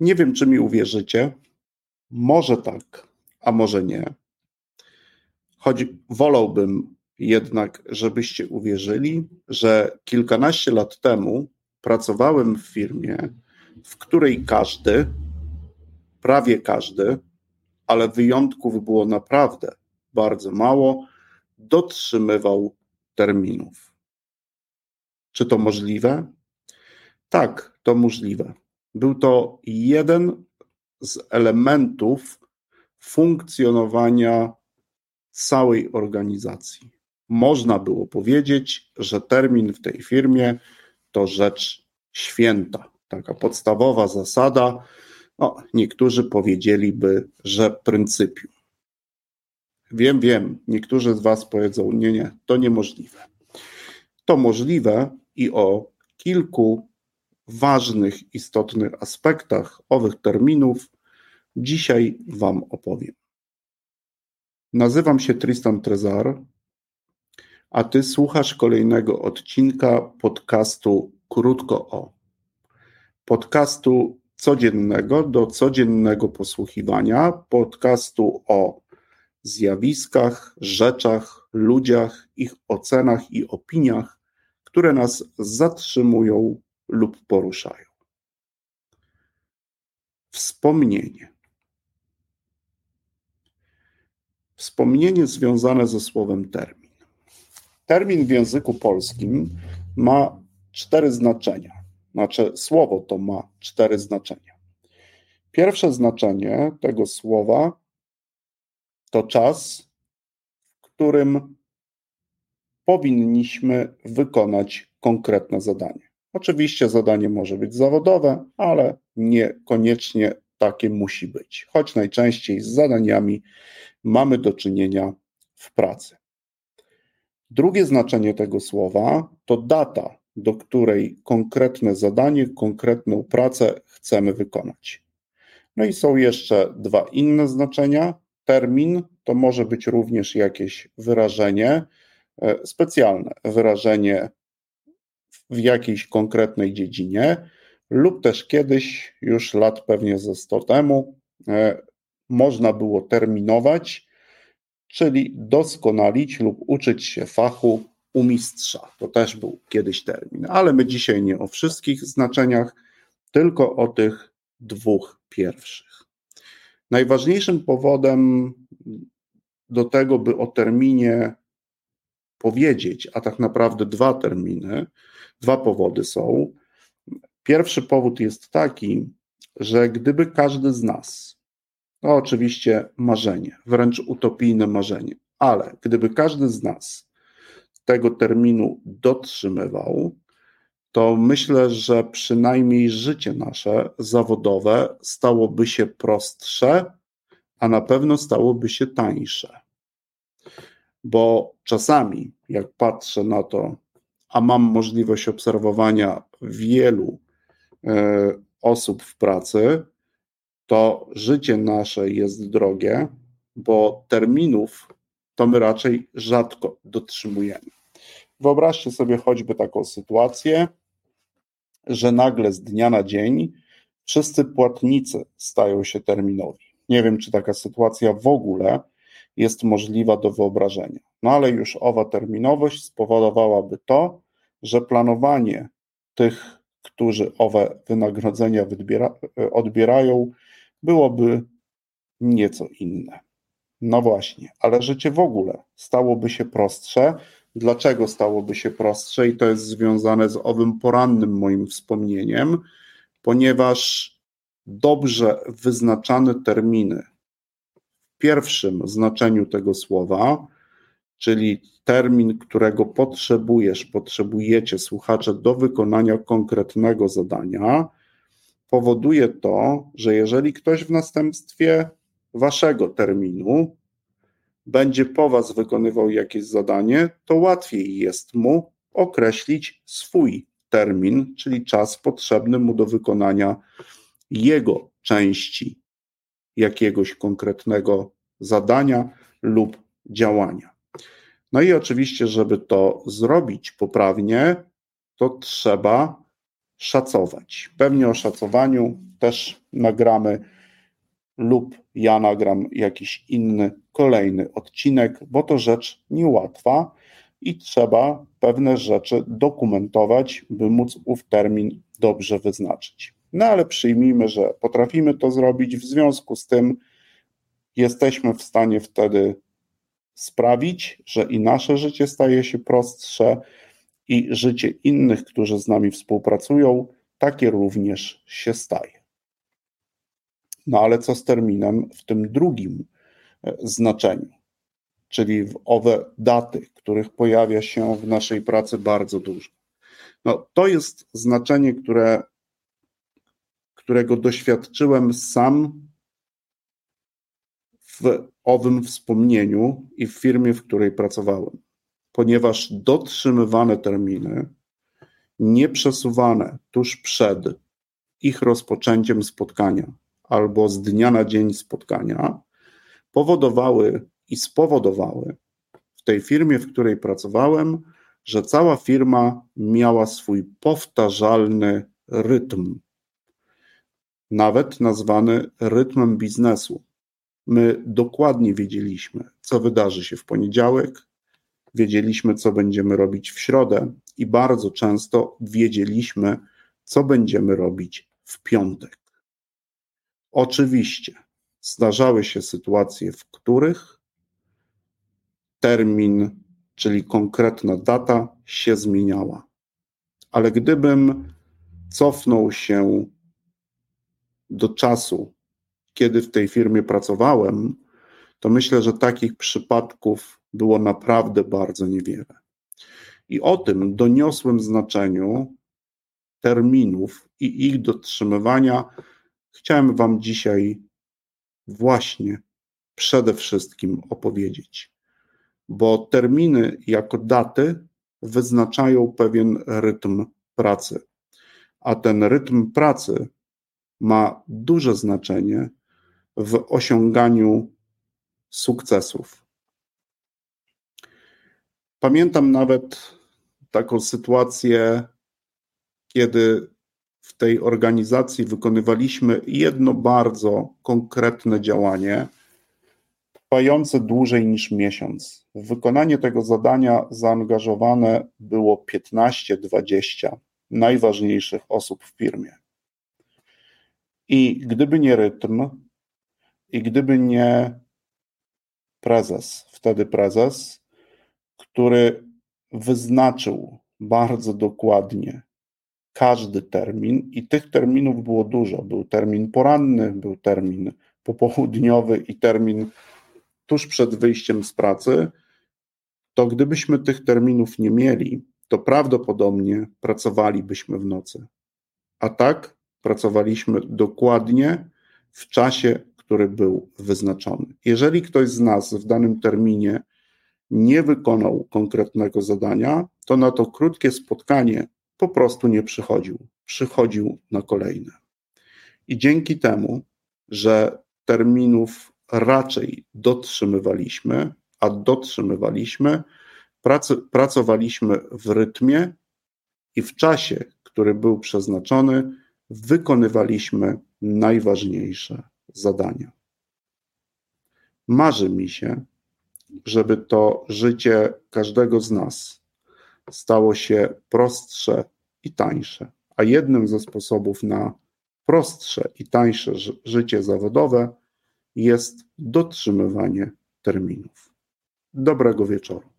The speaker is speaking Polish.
Nie wiem, czy mi uwierzycie. Może tak, a może nie. Choć wolałbym jednak, żebyście uwierzyli, że kilkanaście lat temu pracowałem w firmie, w której każdy, prawie każdy, ale wyjątków było naprawdę bardzo mało, dotrzymywał terminów. Czy to możliwe? Tak, to możliwe. Był to jeden z elementów funkcjonowania całej organizacji. Można było powiedzieć, że termin w tej firmie to rzecz święta, taka podstawowa zasada. No, niektórzy powiedzieliby, że pryncypium. Wiem, wiem, niektórzy z Was powiedzą: Nie, nie, to niemożliwe. To możliwe i o kilku ważnych, istotnych aspektach owych terminów dzisiaj Wam opowiem. Nazywam się Tristan Trezar, a Ty słuchasz kolejnego odcinka podcastu Krótko o. Podcastu codziennego do codziennego posłuchiwania, podcastu o zjawiskach, rzeczach, ludziach, ich ocenach i opiniach, które nas zatrzymują lub poruszają. Wspomnienie. Wspomnienie związane ze słowem termin. Termin w języku polskim ma cztery znaczenia. Znaczy, słowo to ma cztery znaczenia. Pierwsze znaczenie tego słowa to czas, w którym powinniśmy wykonać konkretne zadanie. Oczywiście zadanie może być zawodowe, ale niekoniecznie takie musi być, choć najczęściej z zadaniami mamy do czynienia w pracy. Drugie znaczenie tego słowa to data, do której konkretne zadanie, konkretną pracę chcemy wykonać. No i są jeszcze dwa inne znaczenia. Termin to może być również jakieś wyrażenie e, specjalne, wyrażenie w jakiejś konkretnej dziedzinie, lub też kiedyś, już lat pewnie ze 100 temu, e, można było terminować, czyli doskonalić lub uczyć się fachu u mistrza. To też był kiedyś termin, ale my dzisiaj nie o wszystkich znaczeniach, tylko o tych dwóch pierwszych. Najważniejszym powodem do tego, by o terminie powiedzieć, a tak naprawdę dwa terminy, dwa powody są. Pierwszy powód jest taki, że gdyby każdy z nas, to oczywiście marzenie, wręcz utopijne marzenie, ale gdyby każdy z nas tego terminu dotrzymywał, to myślę, że przynajmniej życie nasze zawodowe stałoby się prostsze, a na pewno stałoby się tańsze. Bo czasami, jak patrzę na to, a mam możliwość obserwowania wielu e, osób w pracy, to życie nasze jest drogie, bo terminów to my raczej rzadko dotrzymujemy. Wyobraźcie sobie choćby taką sytuację, że nagle z dnia na dzień wszyscy płatnicy stają się terminowi. Nie wiem, czy taka sytuacja w ogóle jest możliwa do wyobrażenia. No ale już owa terminowość spowodowałaby to, że planowanie tych, którzy owe wynagrodzenia odbierają, byłoby nieco inne. No właśnie, ale życie w ogóle stałoby się prostsze. Dlaczego stałoby się prostsze? I to jest związane z owym porannym moim wspomnieniem, ponieważ dobrze wyznaczane terminy pierwszym znaczeniu tego słowa, czyli termin, którego potrzebujesz, potrzebujecie słuchacze do wykonania konkretnego zadania, powoduje to, że jeżeli ktoś w następstwie waszego terminu będzie po was wykonywał jakieś zadanie, to łatwiej jest mu określić swój termin, czyli czas potrzebny mu do wykonania jego części jakiegoś konkretnego zadania lub działania. No i oczywiście, żeby to zrobić poprawnie, to trzeba szacować. Pewnie o szacowaniu też nagramy lub ja nagram jakiś inny, kolejny odcinek, bo to rzecz niełatwa i trzeba pewne rzeczy dokumentować, by móc ów termin dobrze wyznaczyć. No ale przyjmijmy, że potrafimy to zrobić, w związku z tym jesteśmy w stanie wtedy sprawić, że i nasze życie staje się prostsze, i życie innych, którzy z nami współpracują, takie również się staje. No ale co z terminem w tym drugim e, znaczeniu, czyli w owe daty, których pojawia się w naszej pracy bardzo dużo? No, to jest znaczenie, które, którego doświadczyłem sam w owym wspomnieniu i w firmie, w której pracowałem. Ponieważ dotrzymywane terminy, nieprzesuwane tuż przed ich rozpoczęciem spotkania albo z dnia na dzień spotkania, powodowały i spowodowały w tej firmie, w której pracowałem, że cała firma miała swój powtarzalny rytm, nawet nazwany rytmem biznesu. My dokładnie wiedzieliśmy, co wydarzy się w poniedziałek, wiedzieliśmy, co będziemy robić w środę i bardzo często wiedzieliśmy, co będziemy robić w piątek. Oczywiście zdarzały się sytuacje, w których termin, czyli konkretna data się zmieniała. Ale gdybym cofnął się do czasu, kiedy w tej firmie pracowałem, to myślę, że takich przypadków było naprawdę bardzo niewiele. I o tym doniosłym znaczeniu terminów i ich dotrzymywania chciałem Wam dzisiaj właśnie przede wszystkim opowiedzieć. Bo terminy jako daty wyznaczają pewien rytm pracy, a ten rytm pracy ma duże znaczenie w osiąganiu sukcesów. Pamiętam nawet taką sytuację, kiedy w tej organizacji wykonywaliśmy jedno bardzo konkretne działanie, trwające dłużej niż miesiąc. W wykonanie tego zadania zaangażowane było 15-20 najważniejszych osób w firmie. I gdyby nie rytm, i gdyby nie prezes, wtedy prezes, który wyznaczył bardzo dokładnie każdy termin, i tych terminów było dużo. Był termin poranny, był termin popołudniowy i termin tuż przed wyjściem z pracy. To gdybyśmy tych terminów nie mieli, to prawdopodobnie pracowalibyśmy w nocy. A tak pracowaliśmy dokładnie w czasie, który był wyznaczony. Jeżeli ktoś z nas w danym terminie nie wykonał konkretnego zadania, to na to krótkie spotkanie po prostu nie przychodził. Przychodził na kolejne. I dzięki temu, że terminów raczej dotrzymywaliśmy, a dotrzymywaliśmy, pracowaliśmy w rytmie i w czasie, który był przeznaczony, wykonywaliśmy najważniejsze zadania. Marzy mi się, żeby to życie każdego z nas stało się prostsze i tańsze. A jednym ze sposobów na prostsze i tańsze życie zawodowe jest dotrzymywanie terminów. Dobrego wieczoru.